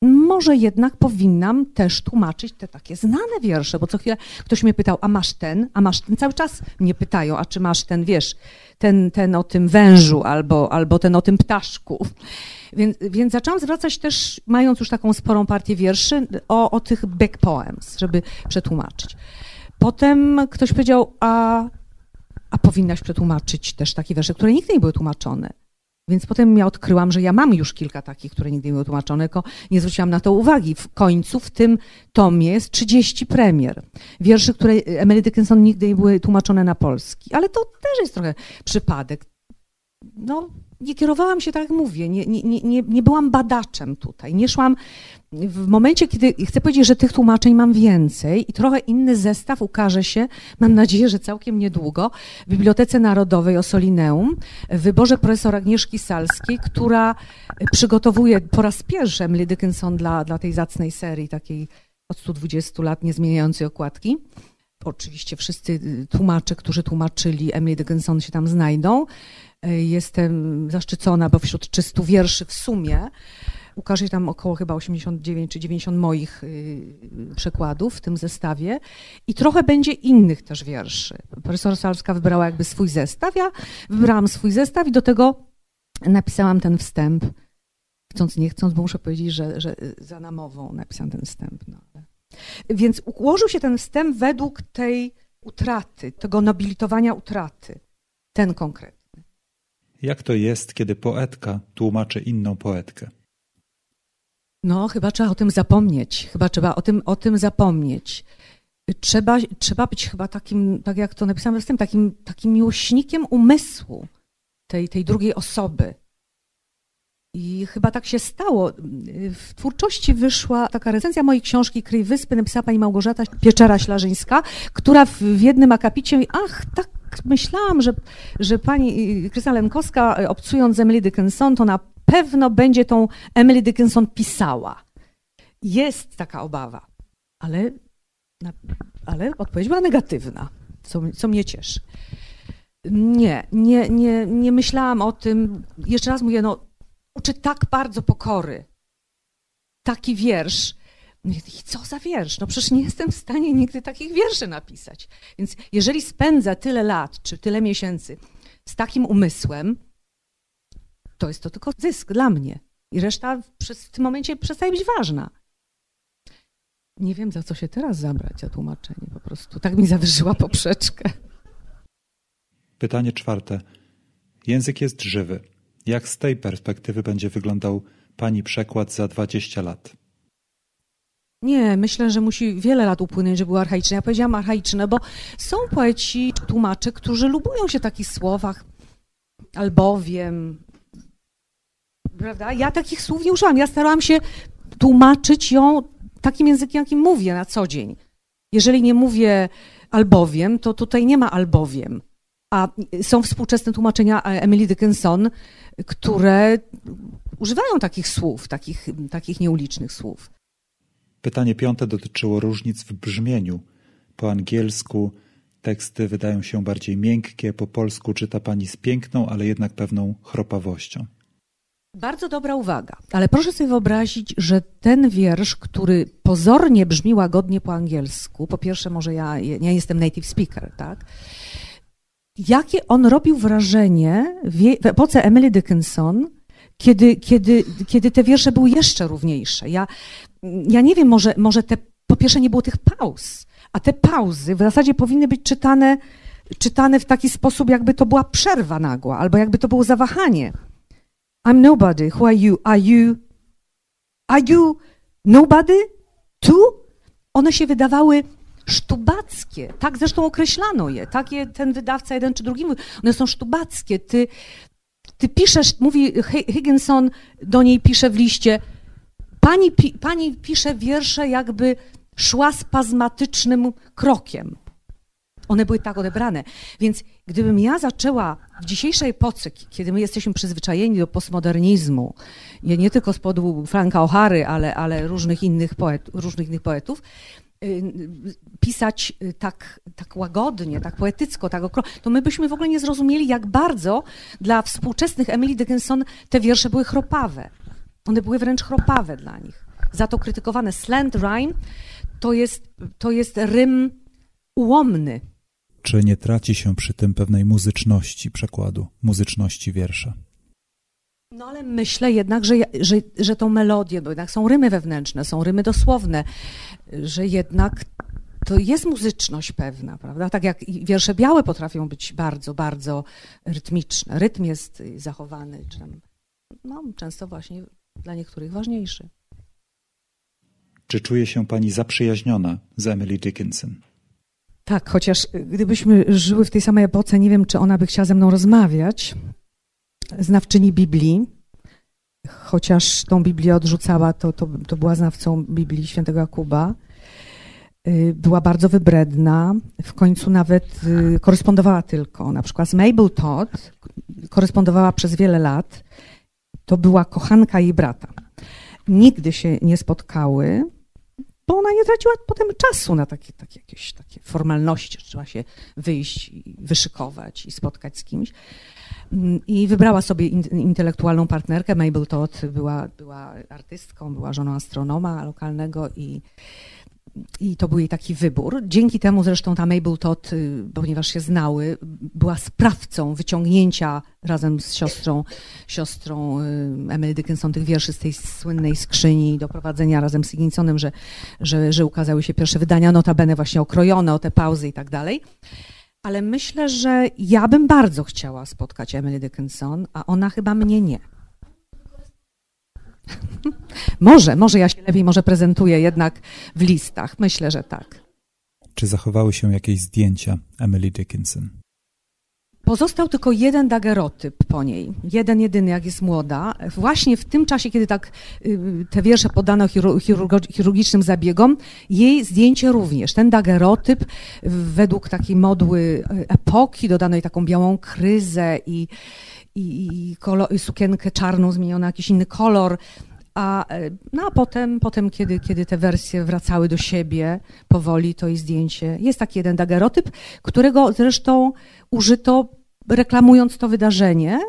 może jednak powinnam też tłumaczyć te takie znane wiersze, bo co chwilę ktoś mnie pytał, a masz ten, a masz ten, cały czas mnie pytają, a czy masz ten, wiesz, ten, ten o tym wężu albo, albo ten o tym ptaszku. Więc, więc zaczęłam zwracać też, mając już taką sporą partię wierszy, o, o tych back poems, żeby przetłumaczyć. Potem ktoś powiedział, a, a powinnaś przetłumaczyć też takie wiersze, które nigdy nie były tłumaczone. Więc potem ja odkryłam, że ja mam już kilka takich, które nigdy nie były tłumaczone, tylko nie zwróciłam na to uwagi. W końcu w tym tomie jest 30 premier. Wierszy, które Emily Dickinson nigdy nie były tłumaczone na polski. Ale to też jest trochę przypadek. No, nie kierowałam się tak, jak mówię, nie, nie, nie, nie byłam badaczem tutaj. Nie szłam w momencie, kiedy chcę powiedzieć, że tych tłumaczeń mam więcej i trochę inny zestaw ukaże się, mam nadzieję, że całkiem niedługo, w Bibliotece Narodowej Osolineum, w wyborze profesora Agnieszki Salskiej, która przygotowuje po raz pierwszy Emily Dickinson dla, dla tej zacnej serii, takiej od 120 lat niezmieniającej okładki. Oczywiście wszyscy tłumacze, którzy tłumaczyli Emily Dickinson się tam znajdą. Jestem zaszczycona, bo wśród 300 wierszy w sumie ukaże się tam około chyba 89 czy 90 moich y, przekładów w tym zestawie i trochę będzie innych też wierszy. Profesor Salska wybrała jakby swój zestaw, ja wybrałam swój zestaw i do tego napisałam ten wstęp, chcąc nie chcąc, bo muszę powiedzieć, że, że za namową napisałam ten wstęp. No. Więc ułożył się ten wstęp według tej utraty, tego nobilitowania utraty, ten konkretny. Jak to jest, kiedy poetka tłumaczy inną poetkę? No, chyba trzeba o tym zapomnieć. Chyba trzeba o tym, o tym zapomnieć. Trzeba, trzeba być chyba takim, tak jak to napisałem w tym, takim, takim miłośnikiem umysłu tej, tej drugiej osoby. I chyba tak się stało. W twórczości wyszła taka recenzja mojej książki Kryj Wyspy, napisała pani Małgorzata Pieczara-Ślarzyńska, która w jednym akapicie mówi, ach, tak myślałam, że, że pani Krystyna Lenkowska, obcując z Emily Dickinson, to na pewno będzie tą Emily Dickinson pisała. Jest taka obawa, ale, ale odpowiedź była negatywna, co, co mnie cieszy. Nie, nie, nie, nie myślałam o tym. Jeszcze raz mówię, no, uczy tak bardzo pokory. Taki wiersz. I co za wiersz? No przecież nie jestem w stanie nigdy takich wierszy napisać. Więc jeżeli spędza tyle lat czy tyle miesięcy z takim umysłem, to jest to tylko zysk dla mnie. I reszta w tym momencie przestaje być ważna. Nie wiem, za co się teraz zabrać, za tłumaczenie po prostu. Tak mi zawyżyła poprzeczkę. Pytanie czwarte. Język jest żywy. Jak z tej perspektywy będzie wyglądał Pani przekład za 20 lat? Nie, myślę, że musi wiele lat upłynąć, żeby był archaiczny. Ja powiedziałam archaiczne, bo są poeci, tłumacze, którzy lubują się w takich słowach, albowiem, prawda? Ja takich słów nie użyłam. Ja starałam się tłumaczyć ją takim językiem, jakim mówię na co dzień. Jeżeli nie mówię albowiem, to tutaj nie ma albowiem. A są współczesne tłumaczenia Emily Dickinson, które używają takich słów, takich, takich nieulicznych słów. Pytanie piąte dotyczyło różnic w brzmieniu. Po angielsku teksty wydają się bardziej miękkie, po polsku czyta pani z piękną, ale jednak pewną chropawością. Bardzo dobra uwaga, ale proszę sobie wyobrazić, że ten wiersz, który pozornie brzmi łagodnie po angielsku, po pierwsze może ja nie jestem native speaker, tak? Jakie on robił wrażenie w epoce Emily Dickinson, kiedy, kiedy, kiedy te wiersze były jeszcze równiejsze. Ja, ja nie wiem, może, może te, po pierwsze nie było tych pauz, a te pauzy w zasadzie powinny być czytane, czytane w taki sposób, jakby to była przerwa nagła, albo jakby to było zawahanie. I'm nobody. Who are you? Are you? Are you nobody? Tu? One się wydawały sztubackie. Tak zresztą określano je. Tak je ten wydawca jeden czy drugi mówił. One są sztubackie. Ty, ty piszesz, mówi Higginson, do niej pisze w liście, pani, pi, pani pisze wiersze jakby szła spazmatycznym krokiem. One były tak odebrane. Więc gdybym ja zaczęła w dzisiejszej epoce, kiedy my jesteśmy przyzwyczajeni do postmodernizmu, nie, nie tylko z powodu Franka O'Hary, ale, ale różnych, innych poet, różnych innych poetów, y, pisać y, tak, tak łagodnie, tak poetycko, tak okro... to my byśmy w ogóle nie zrozumieli, jak bardzo dla współczesnych Emily Dickinson te wiersze były chropawe. One były wręcz chropawe dla nich. Za to krytykowane. Slant rhyme to jest, to jest rym ułomny. Czy nie traci się przy tym pewnej muzyczności przekładu, muzyczności wiersza? No ale myślę jednak, że, że, że tą melodię, bo jednak są rymy wewnętrzne, są rymy dosłowne, że jednak to jest muzyczność pewna, prawda? Tak jak wiersze białe potrafią być bardzo, bardzo rytmiczne. Rytm jest zachowany, czy tam, no, często właśnie dla niektórych ważniejszy. Czy czuje się pani zaprzyjaźniona z Emily Dickinson? Tak, chociaż gdybyśmy żyły w tej samej epoce, nie wiem, czy ona by chciała ze mną rozmawiać. Znawczyni Biblii, chociaż tą Biblię odrzucała, to, to, to była znawcą Biblii świętego Jakuba. Y, była bardzo wybredna, w końcu nawet y, korespondowała tylko. Na przykład z Mabel Todd korespondowała przez wiele lat. To była kochanka jej brata. Nigdy się nie spotkały, bo ona nie traciła potem czasu na takie, takie jakieś takie formalności, że trzeba się wyjść i wyszykować i spotkać z kimś. Mm, I wybrała sobie intelektualną partnerkę. Mabel Todd była, była artystką, była żoną astronoma lokalnego i i to był jej taki wybór. Dzięki temu zresztą ta Mabel Todd, y, ponieważ się znały, była sprawcą wyciągnięcia razem z siostrą, siostrą y, Emily Dickinson tych wierszy z tej słynnej skrzyni, doprowadzenia razem z Higginsonem, że, że, że ukazały się pierwsze wydania, notabene właśnie okrojone o te pauzy i tak dalej. Ale myślę, że ja bym bardzo chciała spotkać Emily Dickinson, a ona chyba mnie nie. może, może ja się lepiej może prezentuję jednak w listach. Myślę, że tak. Czy zachowały się jakieś zdjęcia Emily Dickinson? Pozostał tylko jeden dagerotyp po niej, jeden jedyny, jak jest młoda. Właśnie w tym czasie, kiedy tak y, te wiersze podano chirurgicznym zabiegom, jej zdjęcie również. Ten dagerotyp według takiej modły y, epoki dodano jej taką białą kryzę i, i, i, kolor, i sukienkę czarną zmieniono na jakiś inny kolor. A, e, no a potem, potem kiedy, kiedy te wersje wracały do siebie powoli, to i zdjęcie. Jest taki jeden dagerotyp, którego zresztą użyto reklamując to wydarzenie,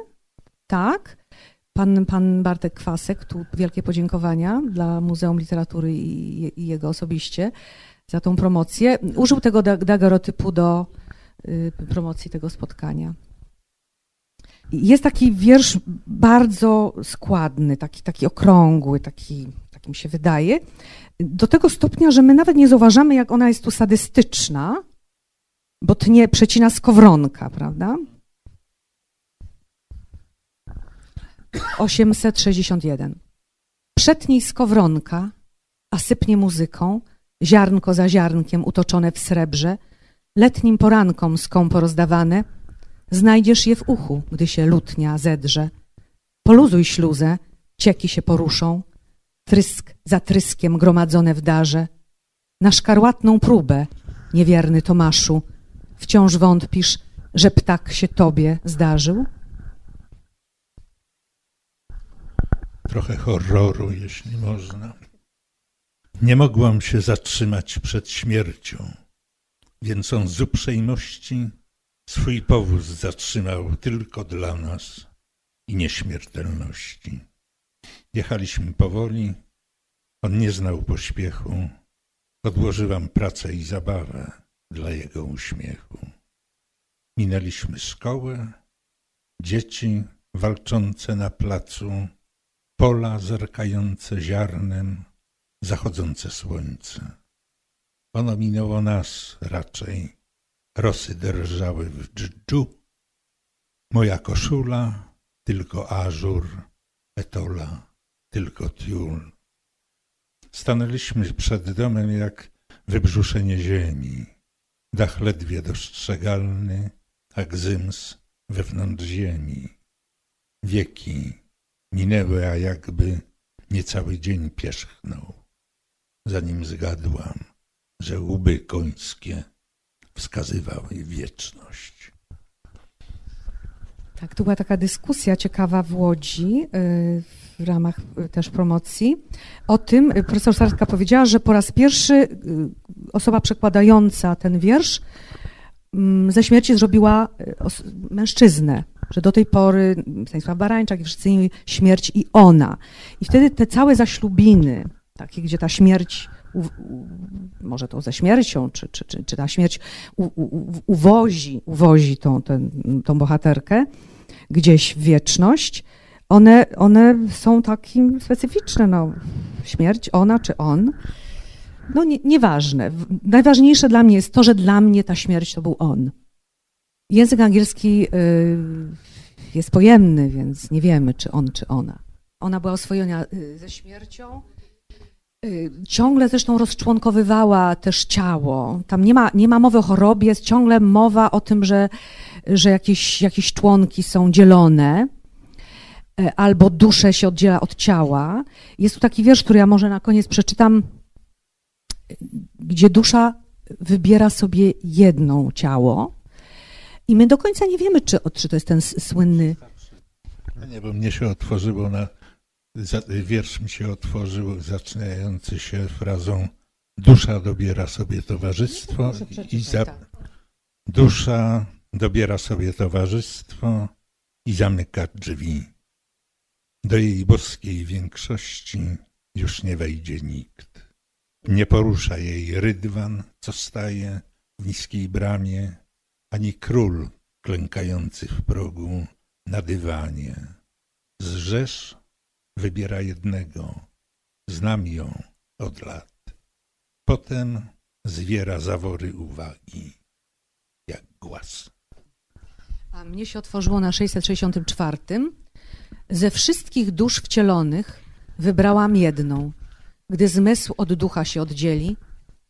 tak? Pan, pan Bartek Kwasek, tu wielkie podziękowania dla Muzeum Literatury i, i jego osobiście za tą promocję. Użył tego dagerotypu do y, promocji tego spotkania. Jest taki wiersz bardzo składny, taki, taki okrągły, taki, taki mi się wydaje, do tego stopnia, że my nawet nie zauważamy, jak ona jest tu sadystyczna, bo tnie przecina skowronka, prawda? 861. Przetnij skowronka, a sypnie muzyką, ziarnko za ziarnkiem utoczone w srebrze, letnim porankom skąpo rozdawane, Znajdziesz je w uchu, gdy się lutnia zedrze. Poluzuj śluzę, cieki się poruszą, trysk za tryskiem gromadzone w darze. Na szkarłatną próbę, niewierny Tomaszu, wciąż wątpisz, że ptak się tobie zdarzył? Trochę horroru, jeśli można. Nie mogłam się zatrzymać przed śmiercią, więc on z uprzejmości Swój powóz zatrzymał tylko dla nas i nieśmiertelności. Jechaliśmy powoli, on nie znał pośpiechu. Odłożyłam pracę i zabawę dla jego uśmiechu. Minęliśmy szkołę, dzieci walczące na placu, pola zerkające ziarnem, zachodzące słońce. Ono minęło nas raczej. Rosy drżały w dżdżu. Moja koszula tylko ażur, etola tylko tiul. Stanęliśmy przed domem jak wybrzuszenie ziemi. Dach ledwie dostrzegalny, a gzyms wewnątrz ziemi. Wieki minęły, a jakby niecały dzień pierzchnął, zanim zgadłam, że łby końskie wskazywały wieczność. Tak, tu była taka dyskusja ciekawa w Łodzi y, w ramach y, też promocji o tym. Y, profesor Sarska powiedziała, że po raz pierwszy osoba przekładająca ten wiersz mm, ze śmierci zrobiła mężczyznę, że do tej pory Stanisław Barańczak i wszyscy śmierć i ona. I wtedy te całe zaślubiny, takie, gdzie ta śmierć może to ze śmiercią, czy, czy, czy, czy ta śmierć u, uwozi, uwozi tą, ten, tą bohaterkę gdzieś w wieczność, one, one są takim specyficzne. No, śmierć, ona czy on. No nie, nieważne. Najważniejsze dla mnie jest to, że dla mnie ta śmierć to był on. Język angielski y, jest pojemny, więc nie wiemy, czy on, czy ona. Ona była oswojona y, ze śmiercią. Y, ciągle zresztą rozczłonkowywała też ciało. Tam nie ma, nie ma mowy o chorobie, jest ciągle mowa o tym, że, że jakieś, jakieś członki są dzielone e, albo duszę się oddziela od ciała. Jest tu taki wiersz, który ja może na koniec przeczytam, gdzie dusza wybiera sobie jedną ciało i my do końca nie wiemy, czy, czy to jest ten słynny... Nie, bo mnie się otworzyło na wiersz mi się otworzył, zaczynający się frazą Dusza dobiera sobie towarzystwo i za... Tak. Dusza dobiera sobie towarzystwo i zamyka drzwi. Do jej boskiej większości już nie wejdzie nikt. Nie porusza jej rydwan, co staje w niskiej bramie, ani król klękający w progu na dywanie. Zrzesz Wybiera jednego. Znam ją od lat. Potem zwiera zawory uwagi, jak głaz. A mnie się otworzyło na 664. Ze wszystkich dusz wcielonych wybrałam jedną, gdy zmysł od ducha się oddzieli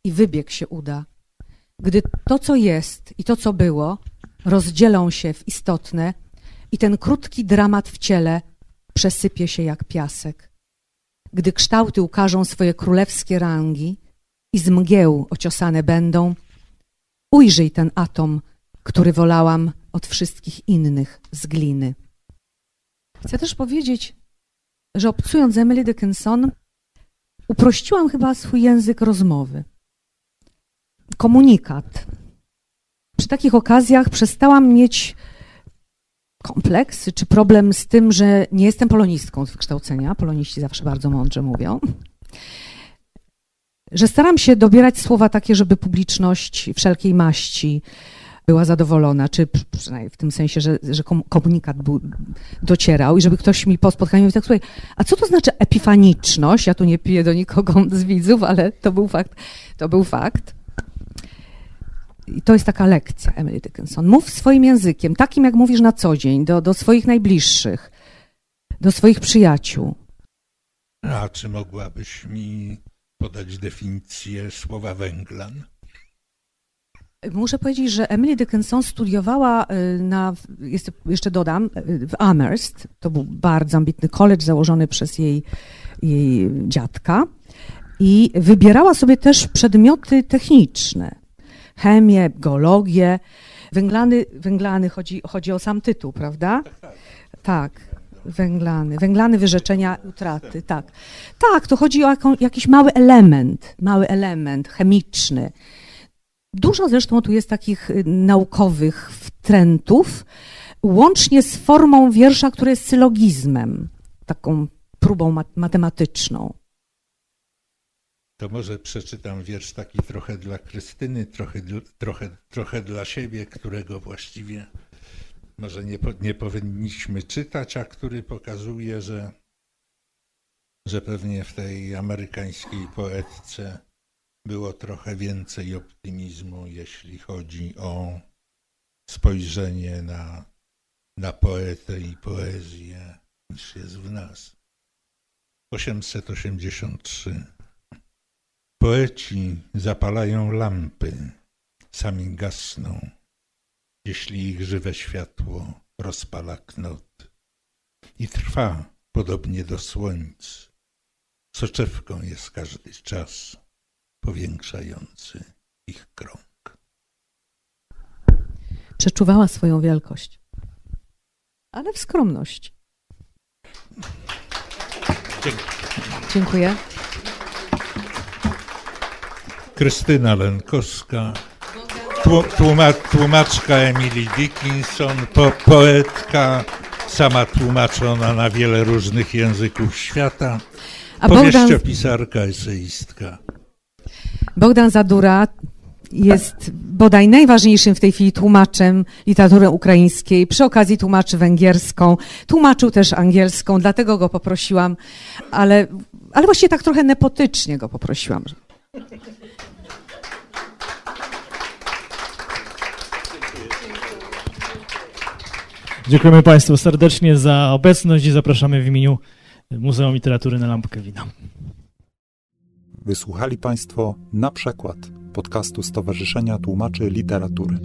i wybieg się uda. Gdy to, co jest i to, co było, rozdzielą się w istotne i ten krótki dramat w ciele przesypie się jak piasek. Gdy kształty ukażą swoje królewskie rangi i z mgieł ociosane będą, ujrzyj ten atom, który wolałam od wszystkich innych z gliny. Chcę też powiedzieć, że obcując z Emily Dickinson, uprościłam chyba swój język rozmowy. Komunikat. Przy takich okazjach przestałam mieć kompleks, czy problem z tym, że nie jestem polonistką z wykształcenia, poloniści zawsze bardzo mądrze mówią, że staram się dobierać słowa takie, żeby publiczność wszelkiej maści była zadowolona, czy przynajmniej w tym sensie, że, że komunikat był, docierał i żeby ktoś mi po spotkaniu mówił tak, słuchaj, a co to znaczy epifaniczność? Ja tu nie piję do nikogo z widzów, ale to był fakt. To był fakt. I to jest taka lekcja Emily Dickinson. Mów swoim językiem, takim jak mówisz na co dzień, do, do swoich najbliższych, do swoich przyjaciół. A czy mogłabyś mi podać definicję słowa węglan? Muszę powiedzieć, że Emily Dickinson studiowała y, na, jeszcze dodam, y, w Amherst. To był bardzo ambitny college założony przez jej, jej dziadka. I wybierała sobie też przedmioty techniczne chemię, geologię. Węglany, węglany chodzi, chodzi o sam tytuł, prawda? Tak. Węglany, węglany wyrzeczenia utraty, tak. Tak, to chodzi o jaką, jakiś mały element, mały element chemiczny. Dużo zresztą tu jest takich y, naukowych wtrętów, łącznie z formą wiersza, który jest sylogizmem, taką próbą mat matematyczną. To może przeczytam wiersz taki trochę dla Krystyny, trochę, trochę, trochę dla siebie, którego właściwie może nie, nie powinniśmy czytać, a który pokazuje, że, że pewnie w tej amerykańskiej poetce było trochę więcej optymizmu, jeśli chodzi o spojrzenie na, na poetę i poezję, niż jest w nas. 883. Poeci zapalają lampy, sami gasną, jeśli ich żywe światło rozpala knot. I trwa podobnie do słońc. Soczewką jest każdy czas powiększający ich krąg. Przeczuwała swoją wielkość, ale w skromności. Dziękuję. Dziękuję. Krystyna Lenkowska, tłumaczka Emily Dickinson, po, poetka, sama tłumaczona na wiele różnych języków świata, A powieściopisarka, eseistka. Bogdan Zadura jest bodaj najważniejszym w tej chwili tłumaczem literatury ukraińskiej. Przy okazji tłumaczy węgierską, tłumaczył też angielską, dlatego go poprosiłam, ale, ale właściwie tak trochę nepotycznie go poprosiłam. Dziękujemy Państwu serdecznie za obecność i zapraszamy w imieniu Muzeum Literatury na Lampkę Wina. Wysłuchali Państwo na przykład podcastu Stowarzyszenia Tłumaczy Literatury.